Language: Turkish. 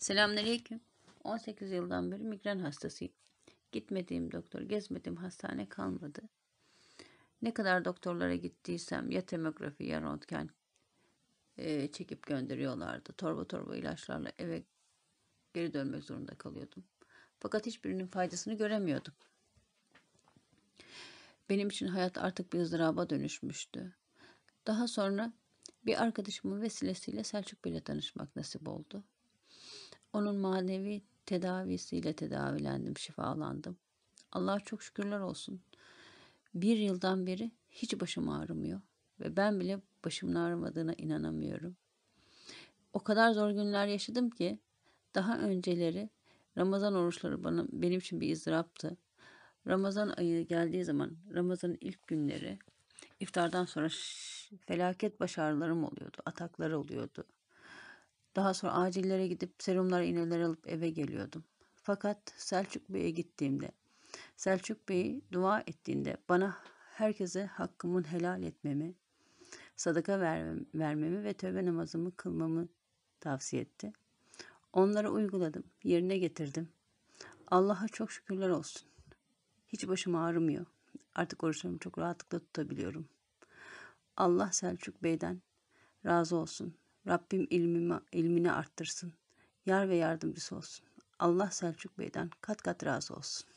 Selamünaleyküm. 18 yıldan beri migren hastasıyım. Gitmediğim doktor, gezmediğim hastane kalmadı. Ne kadar doktorlara gittiysem ya tomografi ya röntgen e, çekip gönderiyorlardı. Torba torba ilaçlarla eve geri dönmek zorunda kalıyordum. Fakat hiçbirinin faydasını göremiyordum. Benim için hayat artık bir ızdıraba dönüşmüştü. Daha sonra bir arkadaşımın vesilesiyle Selçuk Bey'le tanışmak nasip oldu. Onun manevi tedavisiyle tedavilendim, şifalandım. Allah'a çok şükürler olsun. Bir yıldan beri hiç başım ağrımıyor. Ve ben bile başımın ağrımadığına inanamıyorum. O kadar zor günler yaşadım ki daha önceleri Ramazan oruçları bana, benim için bir ızdıraptı. Ramazan ayı geldiği zaman, Ramazan'ın ilk günleri, iftardan sonra ş- felaket baş ağrılarım oluyordu, atakları oluyordu. Daha sonra acillere gidip serumlar, iğneler alıp eve geliyordum. Fakat Selçuk Bey'e gittiğimde, Selçuk Bey dua ettiğinde bana herkese hakkımın helal etmemi, sadaka vermem, vermemi ve tövbe namazımı kılmamı tavsiye etti. Onları uyguladım, yerine getirdim. Allah'a çok şükürler olsun. Hiç başım ağrımıyor. Artık oruçlarımı çok rahatlıkla tutabiliyorum. Allah Selçuk Bey'den razı olsun. Rabbim ilmimi, ilmini arttırsın. Yar ve yardımcısı olsun. Allah Selçuk Bey'den kat kat razı olsun.